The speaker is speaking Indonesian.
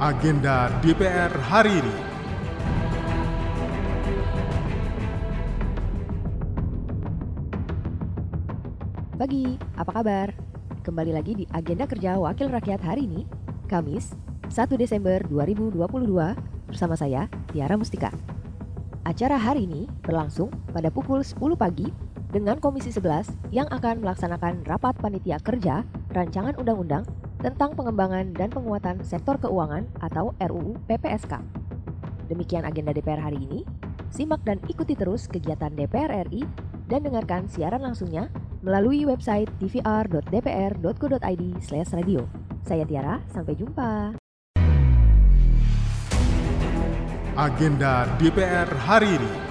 Agenda DPR hari ini. Pagi, apa kabar? Kembali lagi di agenda kerja Wakil Rakyat hari ini, Kamis, 1 Desember 2022, bersama saya, Tiara Mustika. Acara hari ini berlangsung pada pukul 10 pagi dengan Komisi 11 yang akan melaksanakan rapat panitia kerja rancangan undang-undang tentang pengembangan dan penguatan sektor keuangan atau RUU PPSK. Demikian agenda DPR hari ini. Simak dan ikuti terus kegiatan DPR RI dan dengarkan siaran langsungnya melalui website tvr.dpr.go.id/radio. Saya Tiara, sampai jumpa. Agenda DPR hari ini.